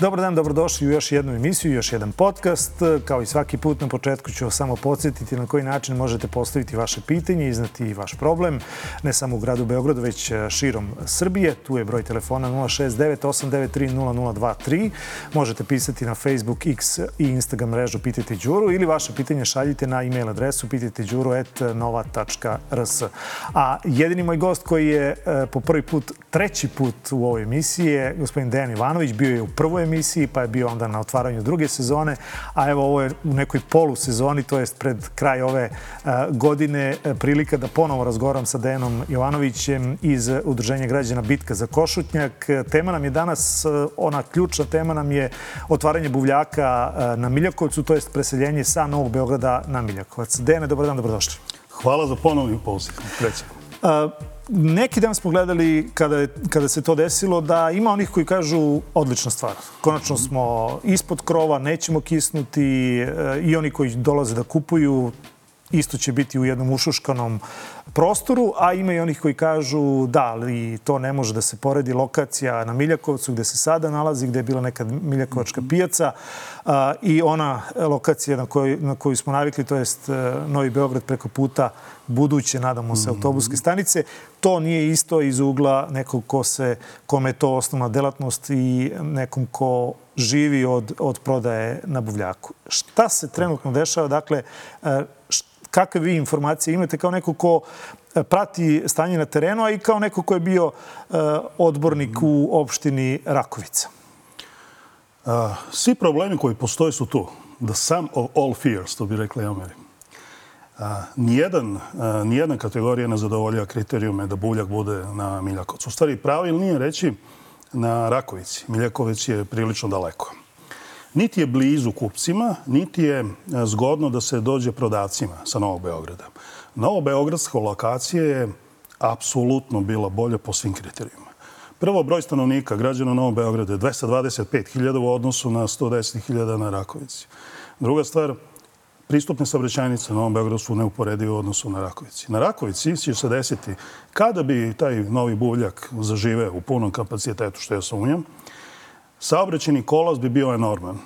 Dobar dan, dobrodošli u još jednu emisiju, još jedan podcast. Kao i svaki put na početku ću vas samo podsjetiti na koji način možete postaviti vaše pitanje, iznati vaš problem, ne samo u gradu Beogradu, već e, širom Srbije. Tu je broj telefona 069-893-0023. Možete pisati na Facebook, X i Instagram mrežu Pitajte Đuru ili vaše pitanje šaljite na e-mail adresu pitajteđuru.nova.rs. A jedini moj gost koji je e, po prvi put, treći put u ovoj emisiji je gospodin Dejan Ivanović. Bio je u prvoj emisiji, pa je bio onda na otvaranju druge sezone. A evo, ovo je u nekoj polusezoni, to jest pred kraj ove e, godine, e, prilika da ponovo razgovaram sa Dejanom Jovanovićem iz Udruženja građana Bitka za Košutnjak. Tema nam je danas, e, ona ključna tema nam je otvaranje buvljaka na Miljakovcu, to jest preseljenje sa Novog Beograda na Miljakovac. Dejane, dobar dan, dobrodošli. Hvala za ponovni poziv. Neki dan smo gledali kada, kada se to desilo da ima onih koji kažu odlična stvar. Konačno smo ispod krova, nećemo kisnuti e, i oni koji dolaze da kupuju isto će biti u jednom ušuškanom prostoru, a ima i onih koji kažu da, ali to ne može da se poredi lokacija na Miljakovcu gde se sada nalazi, gde je bila neka Miljakovačka pijaca i ona lokacija na koju, na koju smo navikli, to jest e, Novi Beograd preko puta buduće, nadamo se, autobuske stanice. To nije isto iz ugla nekog ko se, kome je to osnovna delatnost i nekom ko živi od, od prodaje na buvljaku. Šta se trenutno dešava? Dakle, e, kakve vi informacije imate kao neko ko eh, prati stanje na terenu, a i kao neko ko je bio eh, odbornik u opštini Rakovica? Eh, svi problemi koji postoje su tu. The sum of all fears, to bi rekli Ameri. Nijedan, nijedna kategorija ne zadovolja kriterijume da buljak bude na Miljakovcu. U stvari, pravilnije reći na Rakovici. Miljaković je prilično daleko niti je blizu kupcima, niti je e, zgodno da se dođe prodacima sa Novog Beograda. Novo Beogradska lokacija je apsolutno bila bolja po svim kriterijima. Prvo, broj stanovnika građana Novog Beograda je 225.000 u odnosu na 110.000 na Rakovici. Druga stvar, pristupne saobraćajnice na Novom Beogradu su neuporedive u odnosu na Rakovici. Na Rakovici će se desiti kada bi taj novi buvljak zažive u punom kapacitetu, što ja sumnjam, saobraćeni kolos bi bio enorman.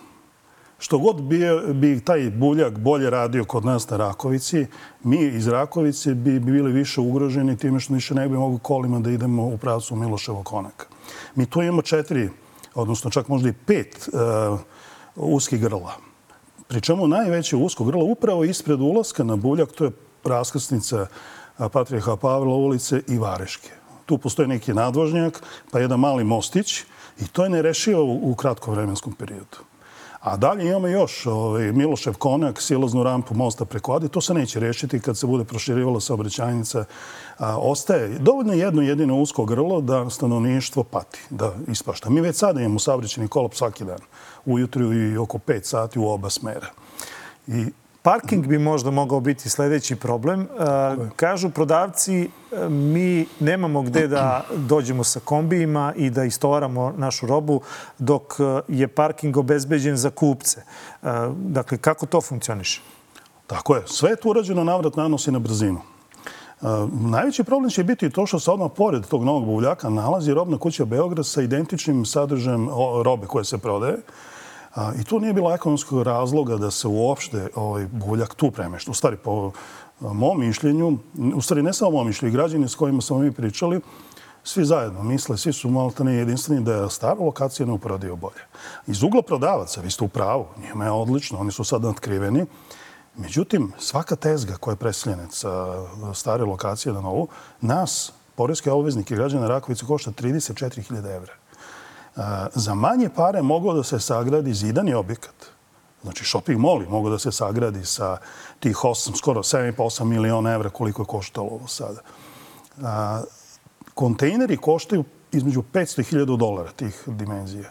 Što god bi, bi taj buljak bolje radio kod nas na Rakovici, mi iz Rakovice bi bili više ugroženi time što više ne bi mogli kolima da idemo u pravcu Miloševa konaka. Mi tu imamo četiri, odnosno čak možda i pet uh, uskih grla. Pričemu najveće usko grlo upravo ispred ulaska na buljak, to je raskrsnica e, Patrijeha Pavla ulice i Vareške. Tu postoji neki nadvožnjak, pa jedan mali mostić, I to je nerešio u kratkom vremenskom periodu. A dalje imamo još ovaj, Milošev konak, silaznu rampu mosta preko Adi. To se neće rešiti kad se bude proširivala saobraćajnica. Ostaje dovoljno jedno jedino usko grlo da stanovništvo pati, da ispašta. Mi već sada imamo saobraćeni kolop svaki dan, ujutru i oko 5 sati u oba smera. I Parking bi možda mogao biti sljedeći problem. E, kažu prodavci, e, mi nemamo gde da dođemo sa kombijima i da istovaramo našu robu dok e, je parking obezbeđen za kupce. Dakle, kako to funkcioniše? Tako je. Sve je tu urađeno navrat nanosi na brzinu. Najveći problem će biti to što se odmah pored tog novog buvljaka nalazi robna kuća Beograd sa identičnim sadržajem robe koje se prodaje. I tu nije bilo ekonomskog razloga da se uopšte ovaj buljak tu premešta. U stvari, po mom mišljenju, u stvari ne samo mom mišljenju, građani s kojima smo mi pričali, svi zajedno misle, svi su malo ne jedinstveni da je stara lokacija neuporadivo bolje. Iz ugla prodavaca, vi ste u pravu, njima je odlično, oni su sad nadkriveni. Međutim, svaka tezga koja je preseljena sa stare lokacije na novu, nas, porezke obveznike građana Rakovice, košta 34.000 evra E, za manje pare moglo da se sagradi zidani objekat. Znači, shopping mall mogu da se sagradi sa tih 8, skoro 7,5 miliona evra koliko je koštalo ovo sada. A, kontejneri koštaju između 500 i 1000 dolara tih dimenzija.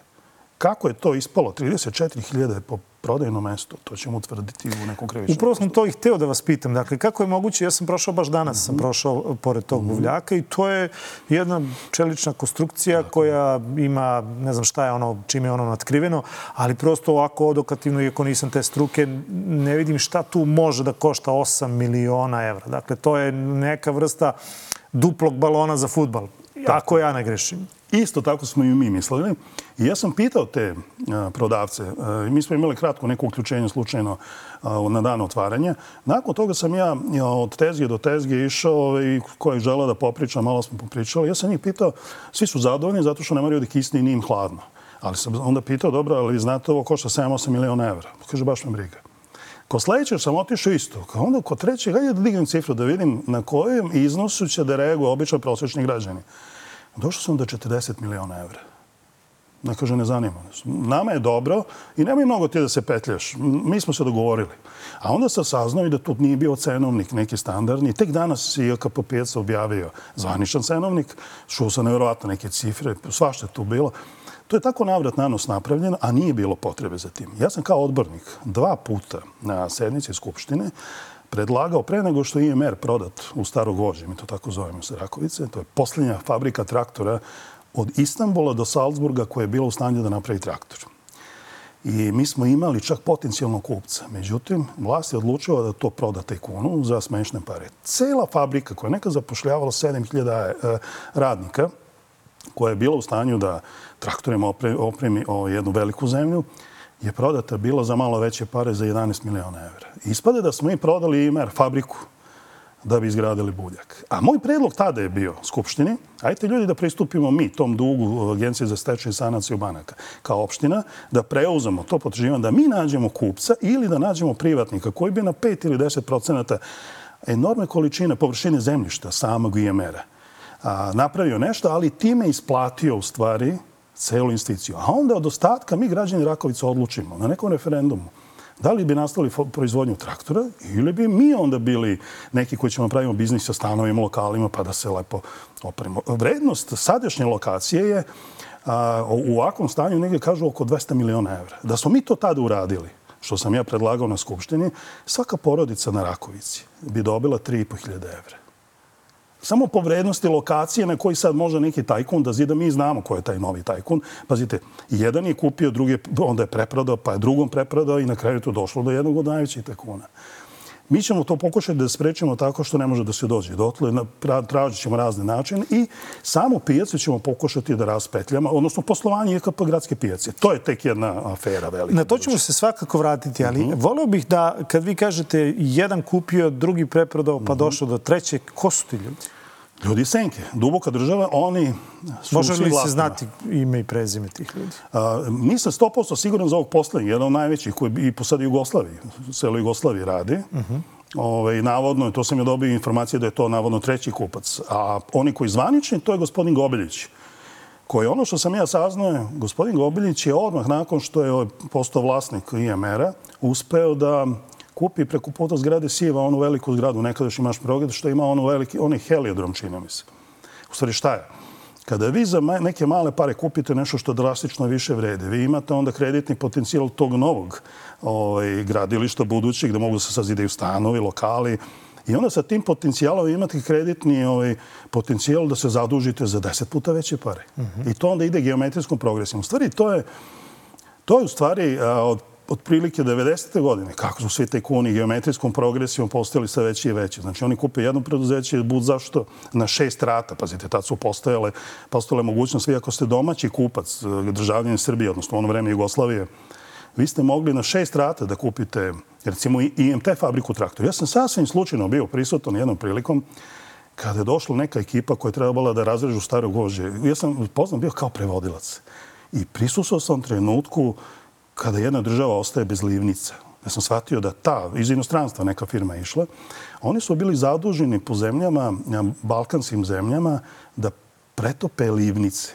Kako je to ispalo? 34.000 po prodajno mesto. To ćemo utvrditi u nekom krivičnom. Upravo sam to i hteo da vas pitam. Dakle, kako je moguće? Ja sam prošao baš danas, sam mhm. prošao pored tog mhm. buvljaka i to je jedna čelična konstrukcija koja ima, ne znam šta je ono, čime je ono natkriveno, ali prosto ovako odokativno, iako nisam te struke, ne vidim šta tu može da košta 8 miliona evra. Dakle, to je neka vrsta duplog balona za futbal. Tako ja ne grešim. Isto tako smo i mi mislili. I ja sam pitao te e, prodavce. E, mi smo imali kratko neko uključenje slučajno e, na dan otvaranja. Nakon toga sam ja od tezge do tezge išao i koji želeo da popriča, malo smo popričali. Ja sam njih pitao, svi su zadovoljni zato što ne moraju da kisni i nije im hladno. Ali sam onda pitao, dobro, ali znate ovo košta 7-8 miliona evra. Kaže, baš me briga. Ko sljedećeg sam otišao isto. Onda kod trećeg, hajde da dignem cifru da vidim na kojem iznosu će da reaguje običan prosječni građani. Došao sam do 40 miliona evra. Ne kaže, ne zanima nas. Nama je dobro i nemoj mnogo ti da se petljaš. Mi smo se dogovorili. A onda sam saznao i da tu nije bio cenovnik neki standardni. Tek danas je ILKP 5 objavio zvaničan cenovnik. Šuo sam nevjerovatno neke cifre. Svašta je tu bilo. To je tako navrat na nos napravljeno, a nije bilo potrebe za tim. Ja sam kao odbornik dva puta na sednici Skupštine predlagao pre nego što je IMR prodat u Starog Vođe, mi to tako zovemo se Rakovice, to je posljednja fabrika traktora od Istanbula do Salzburga koja je bila u stanju da napravi traktor. I mi smo imali čak potencijalnog kupca. Međutim, vlast je odlučila da to proda tajkunu za smešne pare. Cela fabrika koja je nekad zapošljavala 7000 e, radnika, koja je bila u stanju da traktorima opremi o jednu veliku zemlju, je prodata bila za malo veće pare za 11 miliona evra. Ispade da smo mi prodali Imer fabriku da bi izgradili buljak. A moj predlog tada je bio Skupštini, ajte ljudi da pristupimo mi tom dugu Agencije za stečaj i sanaciju banaka kao opština, da preuzemo to potraživanje, da mi nađemo kupca ili da nađemo privatnika koji bi na 5 ili 10 procenata enorme količine površine zemljišta samog IMR-a napravio nešto, ali time isplatio u stvari celu investiciju. A onda od ostatka mi građani Rakovica odlučimo na nekom referendumu da li bi nastali proizvodnju traktora ili bi mi onda bili neki koji ćemo pravimo biznis sa stanovima, lokalima pa da se lepo opremo. Vrednost sadašnje lokacije je a, u ovakvom stanju negdje kažu oko 200 miliona evra. Da smo mi to tada uradili, što sam ja predlagao na Skupštini, svaka porodica na Rakovici bi dobila 3.500 evra samo po vrednosti lokacije na koji sad može neki tajkun da zida, mi znamo ko je taj novi tajkun. Pazite, jedan je kupio, drugi onda je preprodao, pa je drugom preprodao i na kraju je to došlo do jednog od najvećih tajkuna. Mi ćemo to pokušati da sprečimo tako što ne može da se dođe dotle. Tražit ćemo razne načine i samo pijace ćemo pokušati da raspetljamo, odnosno poslovanje IKP gradske pijace. To je tek jedna afera velika. Na to ćemo se svakako vratiti, ali mhm. volio bih da kad vi kažete jedan kupio, drugi preprodao pa mhm. došao do treće, ko su ti ljudi? Ljudi senke, duboka država, oni su Može li se znati ime i prezime tih ljudi? A, nisam 100% siguran za ovog poslednjeg, jedan od najvećih koji i po sada Jugoslaviji, celo Jugoslaviji radi. Uh -huh. Ove, navodno, to sam je dobio informacije da je to navodno treći kupac. A oni koji zvanični, to je gospodin Gobiljić. Koji ono što sam ja saznao, gospodin Gobiljić je odmah nakon što je postao vlasnik IMR-a uspeo da kupi preko puta zgrade Sijeva onu veliku zgradu, nekada još imaš progled, što ima ono veliki, onaj heliodrom, čini mi se. U stvari, šta je? Kada vi za neke male pare kupite nešto što drastično više vrede, vi imate onda kreditni potencijal tog novog ovaj, gradilišta budućeg, gde mogu se sazidaju stanovi, lokali, I onda sa tim potencijalom imate kreditni ovaj, potencijal da se zadužite za deset puta veće pare. Mm -hmm. I to onda ide geometrijskom progresijom. U stvari, to je, to je u stvari od otprilike 90. godine, kako su svi tajkuni geometrijskom progresijom postali sve veći i veći. Znači, oni kupe jedno preduzeće, bud zašto, na šest rata. Pazite, tad su postojale, postojale mogućnosti, vi ako ste domaći kupac, eh, Srbije, odnosno u ono vreme Jugoslavije, vi ste mogli na šest rata da kupite, recimo, IMT fabriku traktora. Ja sam sasvim slučajno bio prisutan jednom prilikom kada je došla neka ekipa koja je trebala da razrežu staro gože. Ja sam poznan bio kao prevodilac. I prisusao sam trenutku kada jedna država ostaje bez livnica, ja sam shvatio da ta, iz inostranstva neka firma išla, oni su bili zaduženi po zemljama, balkanskim zemljama, da pretope livnice.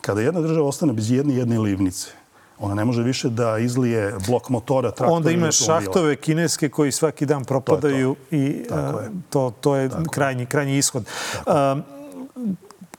Kada jedna država ostane bez jedne jedne livnice, ona ne može više da izlije blok motora, traktora. Onda ima šahtove kineske koji svaki dan propadaju to to. i uh, to, to je krajnji, krajnji ishod. Uh,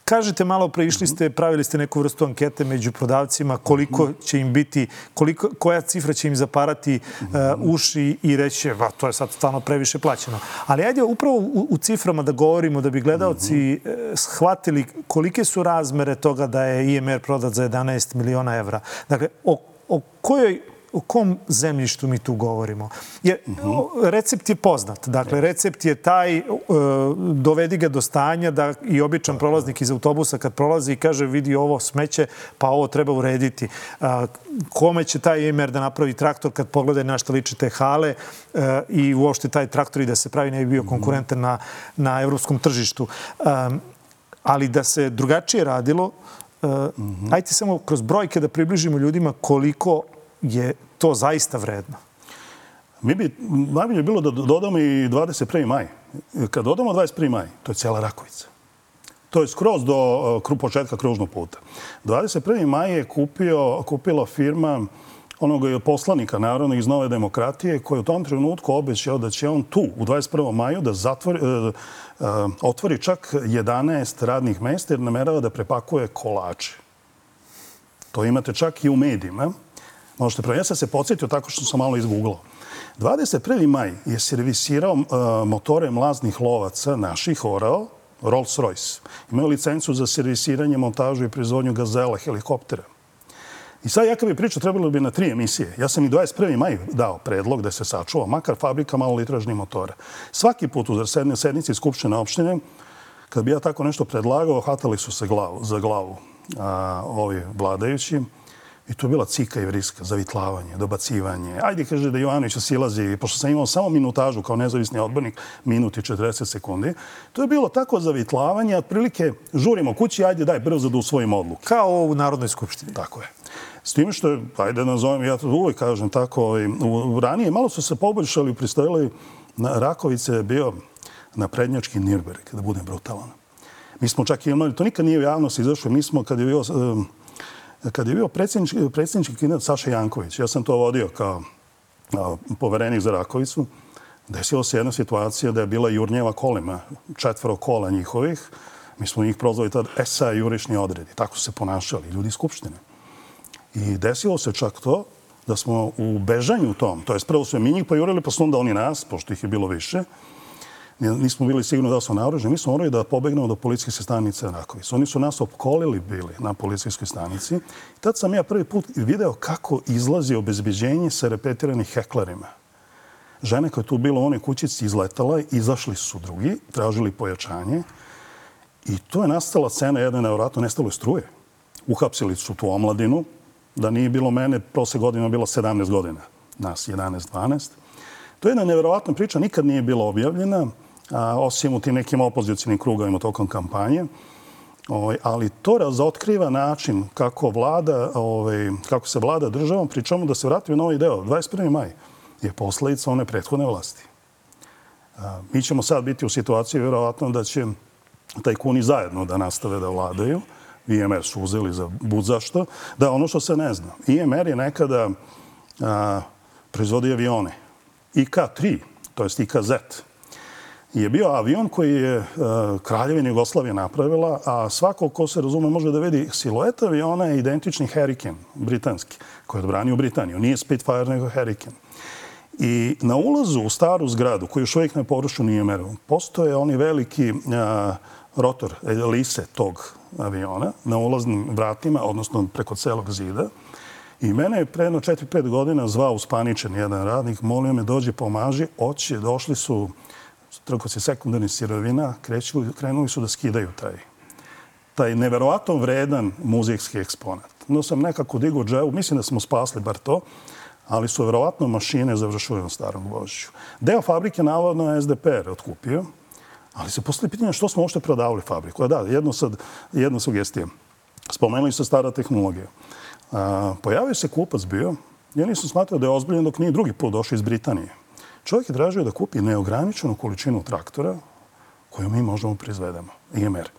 Kažete malo pre, išli ste, pravili ste neku vrstu ankete među prodavcima, koliko će im biti, koliko, koja cifra će im zaparati uh, uši i reći, va, to je sad stvarno previše plaćeno. Ali ajde upravo u, u ciframa da govorimo, da bi gledalci uh, shvatili kolike su razmere toga da je IMR prodat za 11 miliona evra. Dakle, o, o kojoj o kom zemljištu mi tu govorimo? Jer recept je poznat. Dakle, recept je taj, e, dovedi ga do stanja da i običan prolaznik iz autobusa kad prolazi i kaže vidi ovo smeće, pa ovo treba urediti. Kome će taj EMR da napravi traktor kad pogleda na što liče te hale e, i uopšte taj traktor i da se pravi ne bi bio konkurentan na, na evropskom tržištu. Ali da se drugačije radilo, -hmm. Ajde samo kroz brojke da približimo ljudima koliko je to zaista vredno. Mi bi, najbolje bilo da dodamo i 21. maj. Kad dodamo 21. maj, to je cijela Rakovica. To je skroz do početka kružnog puta. 21. maj je kupio, kupila firma onog poslanika narodnog iz Nove demokratije koji u tom trenutku obećao da će on tu u 21. maju da zatvori, e, e, otvori čak 11 radnih mesta jer namerava da prepakuje kolače. To imate čak i u medijima. Možete pravi. Ja sam se podsjetio tako što sam malo izgooglao. 21. maj je servisirao uh, motore mlaznih lovaca naših orao, Rolls-Royce. Imao licencu za servisiranje, montažu i proizvodnju gazela, helikoptera. I sad ja kad bi pričao, trebalo bi na tri emisije. Ja sam i 21. maj dao predlog da se sačuva, makar fabrika malolitražnih motora. Svaki put u sednici Skupštine opštine, kad bi ja tako nešto predlagao, hatali su se glavu, za glavu a, ovi vladajući. I to je bila cika i vriska, zavitlavanje, dobacivanje. Ajde, kaže da Jovanović silazi, pošto sam imao samo minutažu kao nezavisni odbornik, minuti 40 sekundi. To je bilo tako zavitlavanje, otprilike žurimo kući, ajde daj brzo da usvojimo odluku. Kao u Narodnoj skupštini. Tako je. S tim što je, ajde nazovem, ja to uvijek kažem tako, ovaj, u ranije malo su se poboljšali, pristojili, na Rakovice je bio na prednjački Nürnberg, da budem brutalan. Mi smo čak i imali, to nikad nije u javnosti izašlo, mi smo kad je bio, kad je bio predsjednički, predsjednički kandidat Saša Janković, ja sam to vodio kao poverenik za Rakovicu, desilo se jedna situacija da je bila jurnjeva kolima, četvoro kola njihovih, mi smo njih prozvali tad e SA jurišni odredi. Tako su se ponašali ljudi iz Skupštine. I desilo se čak to da smo u bežanju tom, to je prvo sve mi njih pojurili, pa su onda oni nas, pošto ih je bilo više, nismo bili sigurni da su naoruženi, mi smo morali da pobegnemo do policijske stanice Rakovic. Oni su nas opkolili bili na policijskoj stanici. I tad sam ja prvi put video kako izlazi obezbeđenje sa repetiranih heklarima. Žene koja je tu bila u onoj kućici izletala, izašli su drugi, tražili pojačanje. I to je nastala cena jedne nevratno nestalo struje. Uhapsili su tu omladinu, da nije bilo mene, prošle godine bilo 17 godina, nas 11-12. To je jedna nevjerovatna priča, nikad nije bila objavljena, a, osim u tim nekim opozicijnim krugovima tokom kampanje. Ovaj, ali to razotkriva način kako, vlada, ovaj, kako se vlada državom, pričamo da se vratimo na ovaj deo. 21. maj je posledica one prethodne vlasti. A, mi ćemo sad biti u situaciji, vjerovatno, da će tajkuni zajedno da nastave da vladaju. IMR su uzeli za bud zašto. Da, ono što se ne zna. IMR je nekada a, proizvodio avione. IK-3, to je IK-Z, je bio avion koji je e, Kraljevina Jugoslavija napravila, a svako ko se razume može da vidi silueta aviona je identični Hurricane, britanski, koji je odbranio Britaniju. Nije Spitfire, nego Hurricane. I na ulazu u staru zgradu, koju još uvijek ne porušu nije meru, postoje oni veliki e, rotor, e, lise tog aviona na ulaznim vratima, odnosno preko celog zida. I mene je pre 4-5 godina zvao uspaničen jedan radnik, molio me dođi pomaži, oći, došli su trgovci sekundarnih sirovina, kreću, krenuli su da skidaju taj taj neverovatno vredan muzijski eksponat. No sam nekako digao dževu, mislim da smo spasli bar to, ali su verovatno mašine završile na starom gvožđu. Deo fabrike navodno je SDPR otkupio, Ali se postoji pitanje što smo uopšte prodavali fabriku. Da, jedno sad, jedna sugestija. Spomenuli se stara tehnologija. A, pojavio se kupac bio, ja nisam smatrao da je ozbiljen dok nije drugi put došao iz Britanije. Čovjek je tražio da kupi neograničenu količinu traktora koju mi možemo proizvedemo. IMR.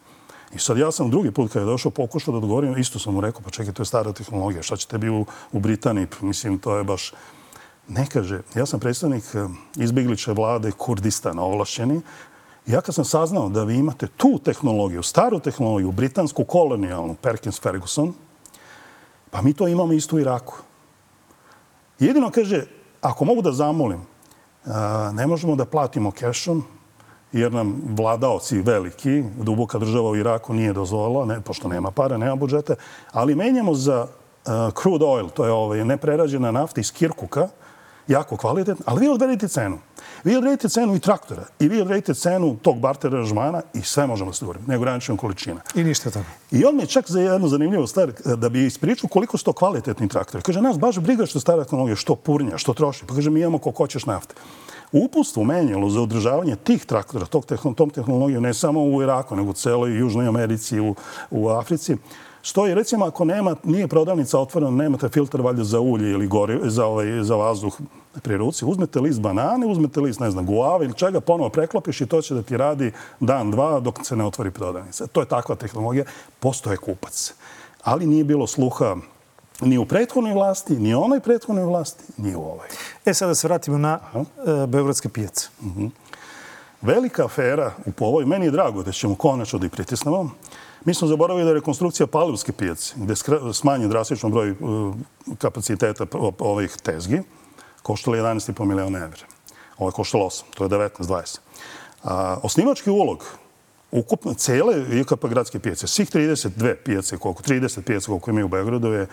I sad ja sam drugi put kada je došao pokušao da odgovorim, isto sam mu rekao, pa čekaj, to je stara tehnologija, šta ćete bi u, u Britaniji? Pa mislim, to je baš... Ne kaže, ja sam predstavnik eh, izbjegliče vlade Kurdistana, ovlašćeni, Ja kad sam saznao da vi imate tu tehnologiju, staru tehnologiju, britansku kolonijalnu, Perkins Ferguson, pa mi to imamo isto u Iraku. Jedino kaže, ako mogu da zamolim, ne možemo da platimo kešom, jer nam vladaoci veliki, duboka država u Iraku nije dozvolila, ne, pošto nema para, nema budžete, ali menjamo za crude oil, to je ovaj, neprerađena nafta iz Kirkuka, jako kvalitetna, ali vi odredite cenu. Vi odredite cenu i traktora i vi odredite cenu tog barter aranžmana i sve možemo se govoriti, neograničena količina. I ništa tako. I on mi je čak za jednu zanimljivu stvar, da bi ispričao koliko su to kvalitetni traktori. Kaže, nas baš briga što stara tehnologija, što purnja, što troši. Pa kaže, mi imamo koliko hoćeš nafte. Uputstvo menjalo za održavanje tih traktora, tog tom tehnologiju, ne samo u Iraku, nego u celoj Južnoj Americi, u, u Africi, stoji, recimo, ako nema, nije prodavnica otvorena, nemate filtr valjda za ulje ili gori, za, ovaj, za vazduh pri ruci, uzmete list banane, uzmete list, ne znam, guave ili čega, ponovo preklopiš i to će da ti radi dan, dva, dok se ne otvori prodavnica. To je takva tehnologija. Postoje kupac. Ali nije bilo sluha ni u prethodnoj vlasti, ni u onoj prethodnoj vlasti, ni u ovoj. E, sada se vratimo na uh, Beogradske pijace. Uh mhm. -huh. Velika afera u ovoj, meni je drago da ćemo konačno da ih pritisnemo, Mi smo zaboravili da je rekonstrukcija Palivske pijace, gde je smanjen drastično broj e, kapaciteta ovih tezgi, koštala 11,5 miliona evra. Ovo je koštalo 8, to je 19-20. A, Osnivački ulog ukupno cele IKP gradske pijace, svih 32 pijace, koliko, 30 pijace koliko imaju u Beogradu je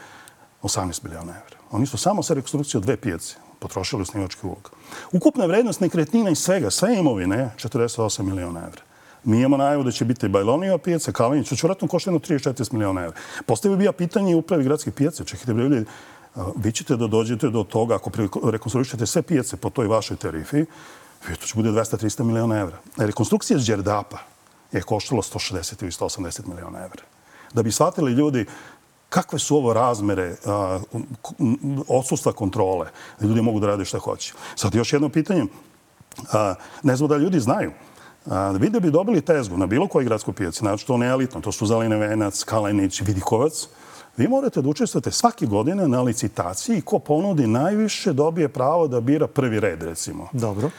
18 miliona evra. Oni su samo sa rekonstrukcijom dve pijace potrošili osnivački ulog. Ukupna vrednost nekretnina i svega, sve imovine, 48 miliona evra. Mi imamo najavu da će biti Bajlonija pijaca, Kalinić, će vratno košta 34 miliona evra. Postavio bi ja pitanje upravi gradske pijace. Čekajte, ljudi, vi ćete da dođete do toga, ako rekonstruišete sve pijace po toj vašoj tarifi, e, to će bude 200-300 miliona evra. E, rekonstrukcija Đerdapa je koštala 160 ili 180 miliona evra. Da bi shvatili ljudi kakve su ovo razmere odsustva kontrole, da ljudi mogu da rade šta hoće. Sad još jedno pitanje. Ne znam da ljudi znaju. Vi da bi dobili tezgu na bilo koji gradskoj pijaci, znači to ne elitno, to su Zaline Venac, Kalenić, Vidikovac, vi morate da učestvate svake godine na licitaciji ko ponudi najviše dobije pravo da bira prvi red, recimo. Dobro.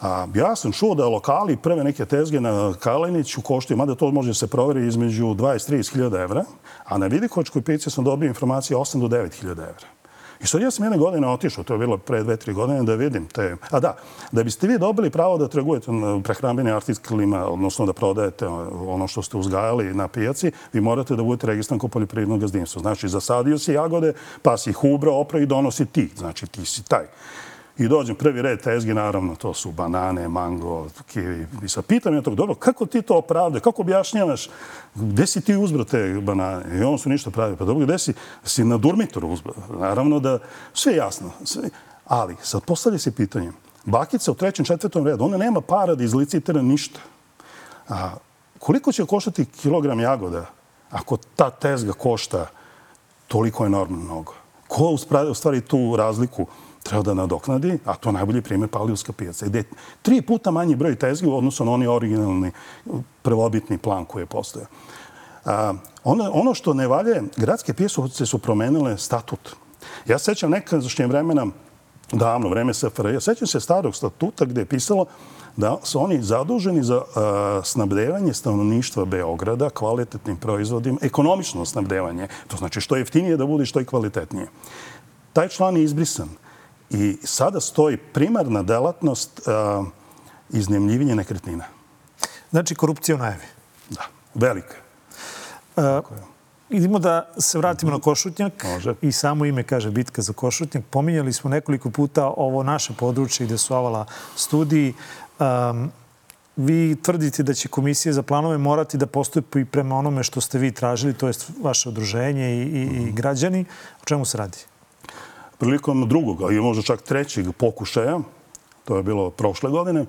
A, ja sam čuo da lokali prve neke tezge na Kaleniću koštaju, mada to može se proveri između 20-30 hiljada evra, a na Vidikovačkoj pijaci sam dobio informacije 8 do 9 hiljada evra. I sad ja sam jedne godine otišao, to je bilo pre dve, tri godine, da vidim te... A da, da biste vi dobili pravo da trgujete prehrambenim artiklima, odnosno da prodajete ono što ste uzgajali na pijaci, vi morate da budete registran kao poljoprivredno gazdinstvo. Znači, zasadio si jagode, pa si ih ubrao, opra i donosi ti. Znači, ti si taj. I dođem prvi red tezgi, naravno, to su banane, mango, kivi. I sad pitam ja tog, dobro, kako ti to opravde, kako objašnjavaš, gde si ti uzbro te banane? I on su ništa pravi. Pa dobro, gde si? Si na Durmitoru uzbro. Naravno da, sve jasno. Sve. Ali, sad postavlja se pitanje, bakica u trećem, četvrtom redu, ona nema para da izlicitira ništa. A koliko će koštati kilogram jagoda ako ta tezga košta toliko enormno mnogo? Ko u stvari tu razliku treba da nadoknadi, a to najbolji primjer Palijevska pijaca, gdje je tri puta manji broj tezgi u odnosu na onaj originalni prvobitni plan koji je postao. Ono, ono što ne valje, gradske pijace su promenile statut. Ja sećam nekazašnje vremena, davno vreme SFRJ, ja sećam se starog statuta gdje je pisalo da su oni zaduženi za a, snabdevanje stanovništva Beograda kvalitetnim proizvodima, ekonomično snabdevanje. To znači što jeftinije da bude što i kvalitetnije. Taj član je izbrisan. I sada stoji primarna delatnost uh, iznemljivanje nekretnina. Znači korupcija u najavi? Da, velika. Uh, idemo da se vratimo na Košutnjak. Može. I samo ime kaže bitka za Košutnjak. Pominjali smo nekoliko puta ovo naše područje gde su ovala studiji. Um, vi tvrdite da će komisija za planove morati da postupi prema onome što ste vi tražili, to je vaše odruženje i, i, i građani. O čemu se radi? Prilikom drugog, i možda čak trećeg pokušaja, to je bilo prošle godine,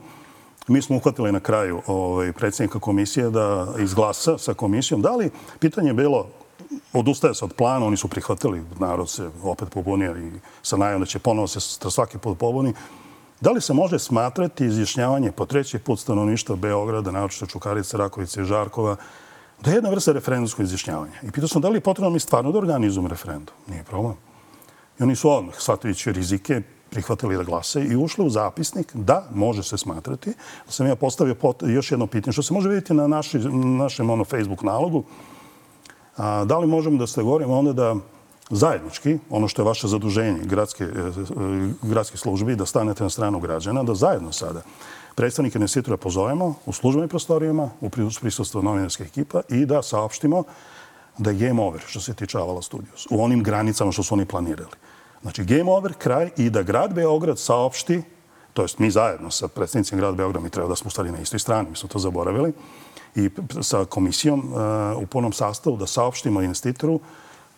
mi smo uhvatili na kraju ovaj, predsjednika komisije da izglasa sa komisijom. Da li pitanje je bilo, odustaje se od plana, oni su prihvatili, narod se opet pobunio i sa najom da će ponovo se svaki put pobuni. Da li se može smatrati izjašnjavanje po treći put stanovništva Beograda, naročito Čukarice, Rakovice i Žarkova, da je jedna vrsta referendumskog izjašnjavanja? I pitao sam da li je potrebno mi stvarno da organizujemo referendum? Nije problem. I oni su odmah, shvatajući rizike, prihvatili da glase i ušli u zapisnik da može se smatrati. Sam ja postavio pot, još jedno pitanje, što se može vidjeti na naši, našem ono, Facebook nalogu. A, da li možemo da se govorimo onda da zajednički, ono što je vaše zaduženje gradske, e, e, gradske službi, da stanete na stranu građana, da zajedno sada predstavnike investitora pozovemo u službenim prostorijama, u prisutstvu novinarske ekipa i da saopštimo da je game over što se tiče Avala Studios. U onim granicama što su oni planirali. Znači, game over, kraj i da grad Beograd saopšti, to jest mi zajedno sa predsjednicim grada Beograda, mi treba da smo u stvari na istoj strani, mi smo to zaboravili, i sa komisijom uh, u punom sastavu da saopštimo investitoru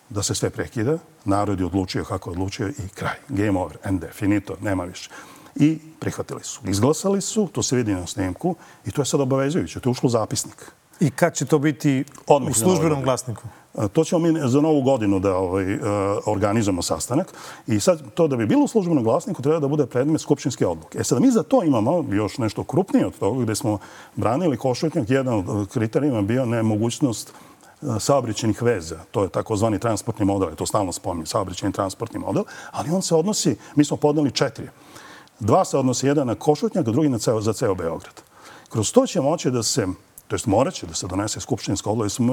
da se sve prekida. Narod je odlučio kako je odlučio i kraj. Game over, end, finito, nema više. I prihvatili su. Izglasali su, to se vidi na snimku i to je sad obavezujuće. To je ušlo u zapisnik. I kad će to biti Odmah u službenom glasniku? E, to ćemo mi za novu godinu da ovaj, e, organizujemo sastanak. I sad to da bi bilo u službenom glasniku treba da bude predmet skupštinske odluke. E sad mi za to imamo još nešto krupnije od toga gde smo branili košutnjak. Jedan od kriterijima bio nemogućnost e, saobrićenih veza. To je takozvani transportni model, je to stalno spominje, saobrićeni transportni model, ali on se odnosi, mi smo podneli četiri. Dva se odnosi jedan na Košutnjak, drugi na ceo, za ceo Beograd. Kroz to će moći da se to jest morat će da se donese skupštinska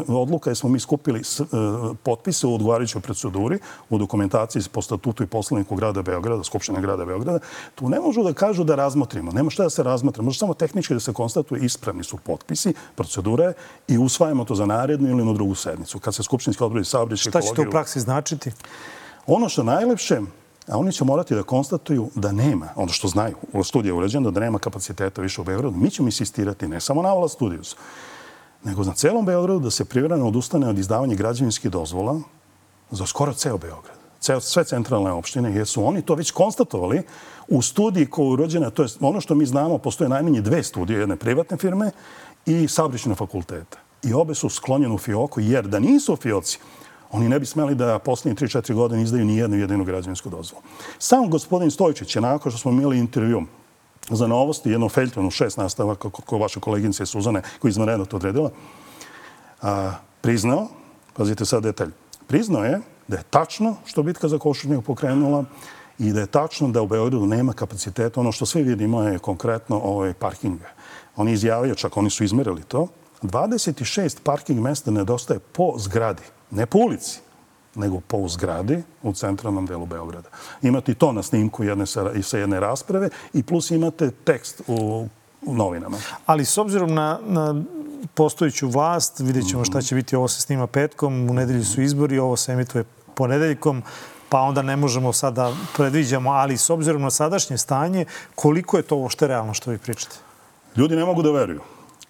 odluka, jer smo mi skupili e, potpise u odgovarajućoj proceduri, u dokumentaciji po statutu i poslovniku grada Beograda, Skupštine grada Beograda. Tu ne možu da kažu da razmotrimo. Nema šta da se razmotre. Može samo tehnički da se konstatuje ispravni su potpisi, procedure i usvajamo to za narednu ili na drugu sednicu. Kad se skupštinski odbori saobriče... Šta će to u praksi značiti? Ono što najlepše, a oni će morati da konstatuju da nema, ono što znaju, u studiju je uređena, da nema kapaciteta više u Beogradu. Mi ćemo insistirati ne samo na Avala Studios, nego na celom Beogradu da se privrano odustane od izdavanja građevinskih dozvola za skoro ceo Beograd. Ceo, sve centralne opštine, jer su oni to već konstatovali u studiji koja je urođena, to je ono što mi znamo, postoje najmanje dve studije, jedne privatne firme i sabrične fakultete. I obe su sklonjene u fioku, jer da nisu fioci, Oni ne bi smeli da posljednje 3-4 godine izdaju ni jednu jedinu građevinsku dozvolu. Sam gospodin Stojčić je nakon što smo imali intervju za novosti, jednom feljtonu, šest nastava, kako vaša koleginica Suzane, koji izvanredno to odredila, a, priznao, pazite sad detalj, priznao je da je tačno što bitka za Košutnjeg pokrenula i da je tačno da u Beogradu nema kapaciteta. Ono što svi vidimo je konkretno ovaj parkinga. Oni izjavaju, čak oni su izmerili to, 26 parking mesta nedostaje po zgradi ne po ulici, nego po zgradi u centralnom delu Beograda. Imate i to na snimku jedne sa, sa jedne rasprave i plus imate tekst u, u novinama. Ali s obzirom na, na postojiću vlast, vidjet ćemo šta će biti. Ovo se snima petkom, u nedelji su izbori, ovo se emituje ponedeljkom, pa onda ne možemo sada predviđamo, ali s obzirom na sadašnje stanje, koliko je to je realno što vi pričate? Ljudi ne mogu da veruju,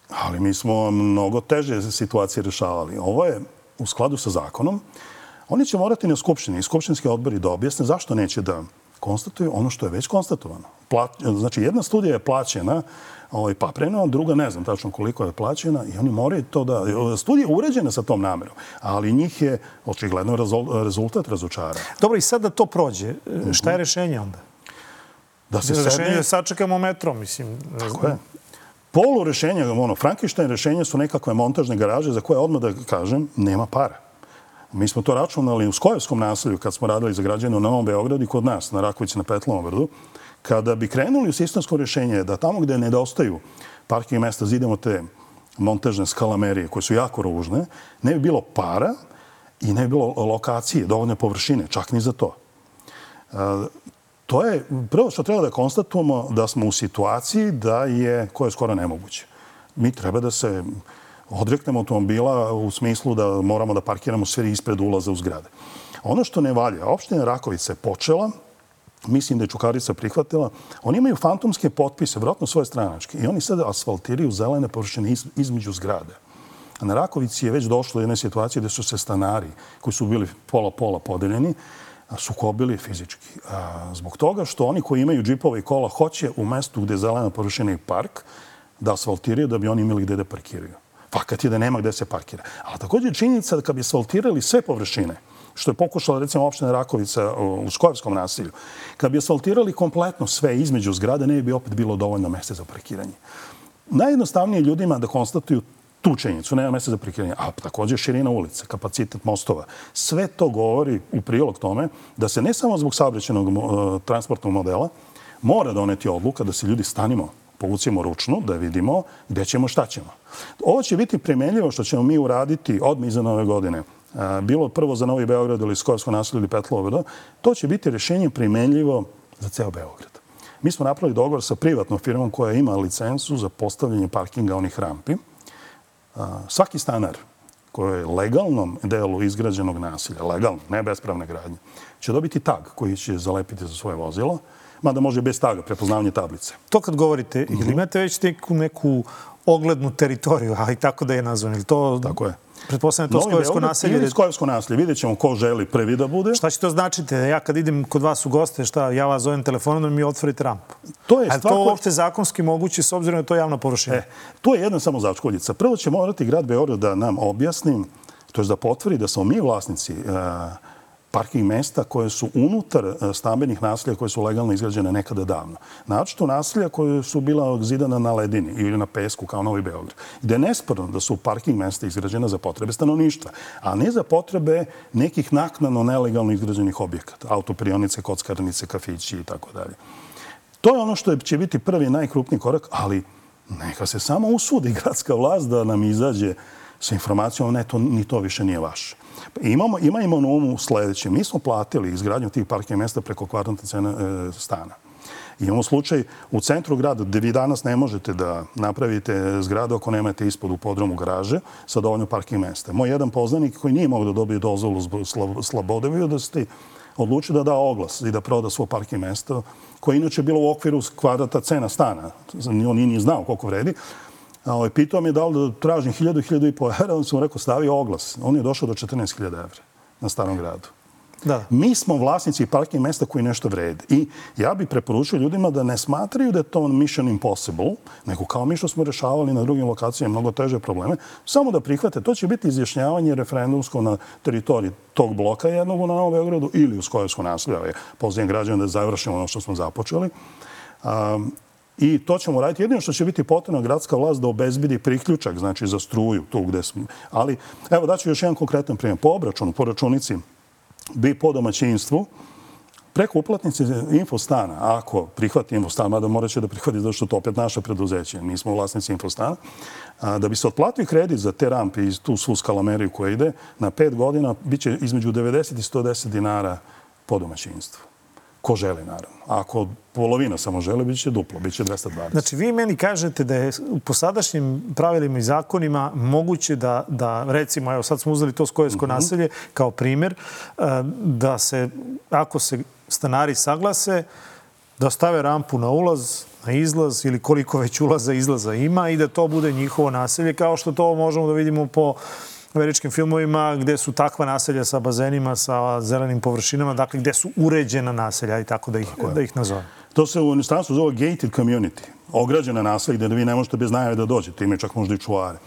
ali mi smo mnogo teže situacije rešavali. Ovo je u skladu sa zakonom, oni će morati na skupštini i skupštinski odbori da objasne zašto neće da konstatuju ono što je već konstatovano. znači, jedna studija je plaćena ovaj, papreno, druga ne znam tačno koliko je plaćena i oni moraju to da... Studija je uređena sa tom namerom, ali njih je očigledno rezultat razočara. Dobro, i sad da to prođe, šta je rešenje onda? Da se rešenje sedne... sačekamo metro, mislim. Tako je polu rešenja, ono, Frankenstein rešenja su nekakve montažne garaže za koje odmah da kažem, nema para. Mi smo to računali u Skojevskom naselju kad smo radili za građane u Novom Beogradu i kod nas, na Rakovici na Petlovom vrdu. Kada bi krenuli u sistemsko rješenje da tamo gde nedostaju parking mesta zidemo te montažne skalamerije koje su jako ružne, ne bi bilo para i ne bi bilo lokacije, dovoljne površine, čak ni za to to je prvo što treba da konstatujemo da smo u situaciji da je, koje je skoro nemoguće. Mi treba da se odreknemo automobila u smislu da moramo da parkiramo sve ispred ulaza u zgrade. Ono što ne valja, opština Rakovica je počela, mislim da je Čukarica prihvatila, oni imaju fantomske potpise, vjerojatno svoje stranačke, i oni sada asfaltiraju zelene površine između zgrade. A na Rakovici je već došlo jedna situacije gde su se stanari, koji su bili pola-pola podeljeni, sukobili fizički. Zbog toga što oni koji imaju džipove i kola hoće u mestu gde je zelena površina i park da asfaltiraju da bi oni imali gde da parkiraju. Fakat je da nema gde se parkira. Ali također činjenica da kad bi asfaltirali sve površine, što je pokušala recimo opština Rakovica u Skojevskom nasilju, kad bi asfaltirali kompletno sve između zgrade, ne bi opet bilo dovoljno mjesta za parkiranje. Najjednostavnije ljudima da konstatuju tu činjenicu, nema mjesta za prikrivanje, a također širina ulice, kapacitet mostova. Sve to govori u prilog tome da se ne samo zbog saobraćenog uh, transportnog modela mora doneti odluka da se ljudi stanimo, povucimo ručnu, da vidimo gdje ćemo, šta ćemo. Ovo će biti primenljivo što ćemo mi uraditi odmah iza nove godine. Eh, bilo prvo za Novi Beograd ili Skorsko naselje ili Petlovo, to će biti rješenje primenljivo za ceo Beograd. Mi smo napravili dogovor sa privatnom firmom koja ima licencu za postavljanje parkinga onih rampi svaki stanar koje je legalnom delu izgrađenog nasilja, legalno, ne bespravne gradnje, će dobiti tag koji će zalepiti za svoje vozilo, mada može bez taga, prepoznavanje tablice. To kad govorite, ili mhm. imate već neku, neku oglednu teritoriju, a i tako da je nazvan, ili to... Tako je. Pretpostavljam to Skojevsko naselje. Ili Skojevsko naselje. Vidjet ćemo ko želi prvi da bude. Šta će to značiti? Ja kad idem kod vas u goste, šta, ja vas zovem telefonom da mi otvorite rampu. To je stvar... to uopšte zakonski moguće s obzirom je to javna površina? E, to je jedna samo začkoljica. Prvo će morati grad Beograd da nam objasni, to je da potvori da smo mi vlasnici uh, parking mesta koje su unutar e, stambenih nasilja koje su legalno izgrađene nekada davno. Naočito nasilja koje su bila zidana na ledini ili na pesku kao Novi Beograd. Gde je nesporno da su parking mesta izgrađena za potrebe stanovništva, a ne za potrebe nekih naknano nelegalno izgrađenih objekata. Autoprionice, kockarnice, kafići i tako dalje. To je ono što će biti prvi najkrupniji korak, ali neka se samo usudi gradska vlast da nam izađe sa informacijom, ne, to, ni to više nije vaše. Imamo, imamo na umu sljedeće. Mi smo platili izgradnju tih parking mjesta preko kvadratne cena e, stana. Imamo slučaj u centru grada gdje vi danas ne možete da napravite zgradu ako nemate ispod u podromu garaže sa dovoljno parking mjesta. Moj jedan poznanik koji nije mogao da dobije dozvolu zbog slobode vidio da da da oglas i da proda svoje parking mjesto koje inače bilo u okviru kvadrata cena stana. On nije ni znao koliko vredi. Ovaj, pitao mi je da li da tražim hiljadu, hiljadu i po evra, on sam mu rekao stavio oglas. On je došao do 14.000 evra na starom gradu. Da. Mi smo vlasnici parking mesta koji nešto vrede. I ja bih preporučio ljudima da ne smatraju da je to mission impossible, nego kao mi što smo rešavali na drugim lokacijama mnogo teže probleme, samo da prihvate. To će biti izjašnjavanje referendumsko na teritoriji tog bloka jednog na Novom Beogradu ili u Skojevsku nasljedu. Pozivam građana da završimo ono što smo započeli. Um, I to ćemo raditi. Jedino što će biti potrebno gradska vlast da obezbidi priključak, znači za struju, tu gde smo. Ali, evo, daću još jedan konkretan primjer. Po obračunu, po računici, bi po domaćinstvu, preko uplatnice Infostana, ako prihvati Infostan, mada morat će da prihvati zato što to opet naše preduzeće, mi smo vlasnici Infostana, a, da bi se otplatio kredit za te rampe iz tu svu skalameriju koja ide, na pet godina biće između 90 i 110 dinara po domaćinstvu. Ko želi, naravno. Ako polovina samo žele, bit će duplo, bit će 220. Znači, vi meni kažete da je po sadašnjim pravilima i zakonima moguće da, da recimo, evo sad smo uzeli to skojesko mm -hmm. naselje kao primjer, e, da se, ako se stanari saglase, da stave rampu na ulaz, na izlaz ili koliko već ulaza izlaza ima i da to bude njihovo naselje, kao što to možemo da vidimo po američkim filmovima gdje su takva naselja sa bazenima, sa zelenim površinama, dakle gdje su uređena naselja i tako da ih, da ih nazove. To se u inostranstvu zove gated community, ograđena naselja gdje vi ne možete bez najave da dođete, imaju čak možda i čuvare.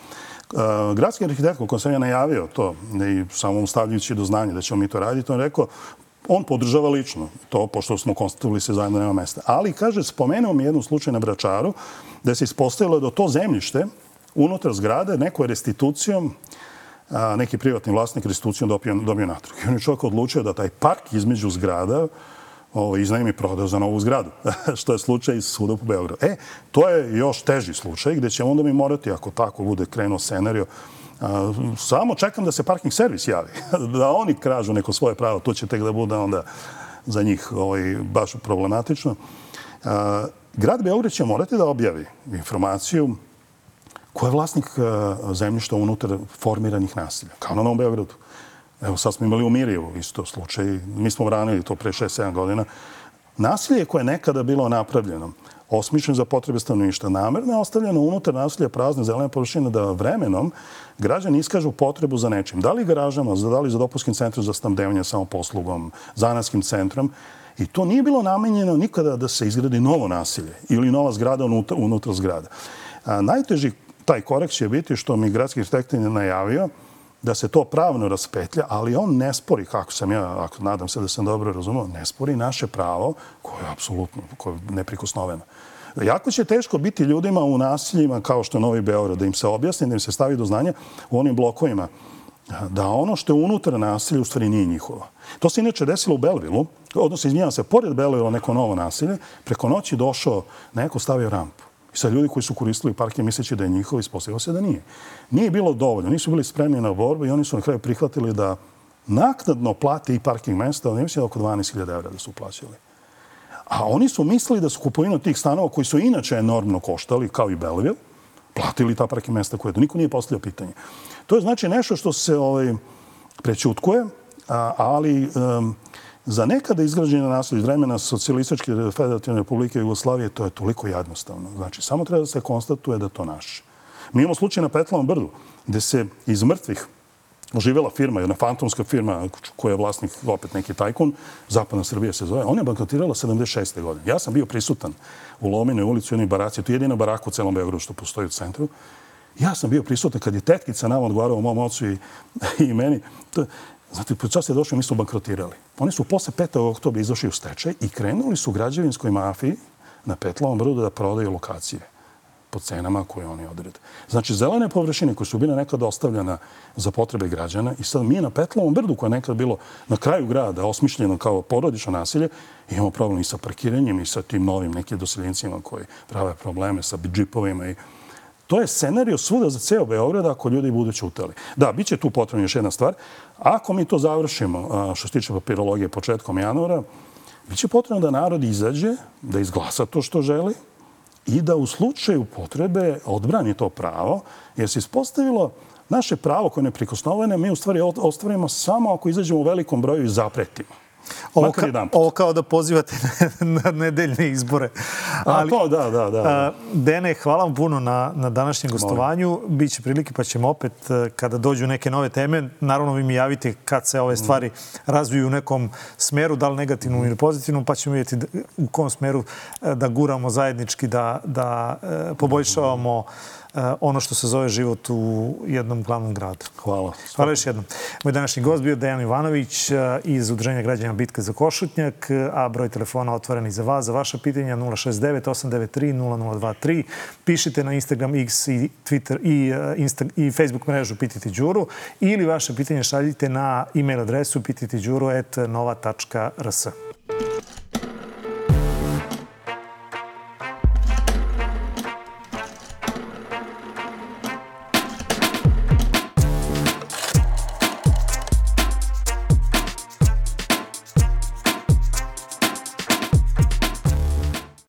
Uh, gradski arhitekt, kako sam ja najavio to, i samo stavljujući do znanja da ćemo mi to raditi, on rekao, on podržava lično to, pošto smo konstatovali se zajedno nema mesta. Ali, kaže, spomenuo mi jednu slučaj na Bračaru, da se ispostavilo da to zemljište unutar zgrade neko je restitucijom neki privatni vlasnik restitucijom dobio, dobio natrug. I on je čovjek odlučio da taj park između zgrada ovo, iznajmi i prodao za novu zgradu, što je slučaj iz suda po Beogradu. E, to je još teži slučaj gdje ćemo onda mi morati, ako tako bude krenuo scenario, a, samo čekam da se parking servis javi, da oni kražu neko svoje pravo, to će tek da bude onda za njih ovaj, baš problematično. A, grad Beograd će morati da objavi informaciju Ko je vlasnik e, zemljišta unutar formiranih nasilja? Kao na Novom Beogradu. Evo, sad smo imali u Mirjevu isto slučaj. Mi smo vranili to pre 6-7 godina. Nasilje koje je nekada bilo napravljeno, osmišljeno za potrebe stanovništa, namerno je ostavljeno unutar nasilja prazne zelene površine da vremenom građani iskažu potrebu za nečim. Da li garažama, da li za dopuskim centrom za snabdevanje samoposlugom, zanatskim centrom. I to nije bilo namenjeno nikada da se izgradi novo nasilje ili nova zgrada unutra, unutra zgrada. A, najteži taj korak će biti što mi gradski arhitekt je najavio da se to pravno raspetlja, ali on ne spori, kako sam ja, ako nadam se da sam dobro razumio, ne spori naše pravo koje je apsolutno koje je neprikosnoveno. Jako će teško biti ljudima u nasiljima kao što je Novi Beograd, da im se objasni, da im se stavi do znanja u onim blokovima, da ono što je unutar nasilja u stvari nije njihovo. To se inače desilo u Belvilu, odnosno izmijenjava se, pored Belvila neko novo nasilje, preko noći došao neko stavio rampu. I sad ljudi koji su koristili parke misleći da je njihov, ispostavilo se da nije. Nije bilo dovoljno, nisu bili spremni na borbu i oni su na kraju prihvatili da naknadno plate i parking mesta, ali ne mislim da oko 12.000 evra da su plaćali. A oni su mislili da su kupovinu tih stanova koji su inače enormno koštali, kao i Belleville, platili ta parking mesta koje to. Niko nije postavljao pitanje. To je znači nešto što se ovaj, prećutkuje, ali za nekada izgrađena naselje iz vremena Socialističke federativne republike Jugoslavije to je toliko jednostavno. Znači, samo treba da se konstatuje da to naše. Mi imamo slučaj na Petlovom brdu, gde se iz mrtvih oživjela firma, jedna fantomska firma koja je vlasnik, opet neki tajkun, Zapadna Srbija se zove, ona je bankrotirala 76. godine. Ja sam bio prisutan u Lominoj ulici u jednoj baraci, to je jedina baraka u celom Beogradu što postoji u centru. Ja sam bio prisutan kad je tetkica nama odgovarao mom ocu i, i meni. To, Znate, po čas je došli, mi smo bankrotirali. Oni su posle 5. oktobra izašli u stečaj i krenuli su građevinskoj mafiji na Petlovom brodu da prodaju lokacije po cenama koje oni odrede. Znači, zelene površine koje su bile nekada ostavljene za potrebe građana i sad mi na Petlovom brdu koje je nekad bilo na kraju grada osmišljeno kao porodično nasilje, imamo problem i sa parkiranjem i sa tim novim nekim doseljencima koji prave probleme sa džipovima i To je scenario svuda za ceo Beograd ako ljudi budu čutali. Da, bit će tu potrebna još jedna stvar. Ako mi to završimo, što se tiče papirologije, početkom januara, biće potrebno da narod izađe, da izglasa to što želi i da u slučaju potrebe odbrani to pravo, jer se ispostavilo naše pravo koje je neprikosnovene, mi u stvari ostvarimo samo ako izađemo u velikom broju i zapretimo. Ovo, ka, ovo kao da pozivate na nedeljne izbore. Ali, A to, da, da, da. Dene, hvala vam puno na, na današnjem gostovanju. Biće prilike pa ćemo opet, e, kada dođu neke nove teme, naravno vi mi javite kad se ove stvari razviju u nekom smeru, da li negativnom ili pozitivnom, pa ćemo vidjeti u kom smeru e, da guramo zajednički, da, da e, poboljšavamo Eh, ono što se zove život u jednom glavnom gradu. Hvala. Hvala još jednom. Moj današnji gost bio Dejan Ivanović eh, iz Udruženja građana Bitka za Košutnjak, a broj telefona otvoren i za vas, za vaše pitanja 069-893-0023. Pišite na Instagram, X i Twitter i, eh, Insta, i Facebook mrežu Pititi Đuru ili vaše pitanje šaljite na e-mail adresu pititiđuru.nova.rs.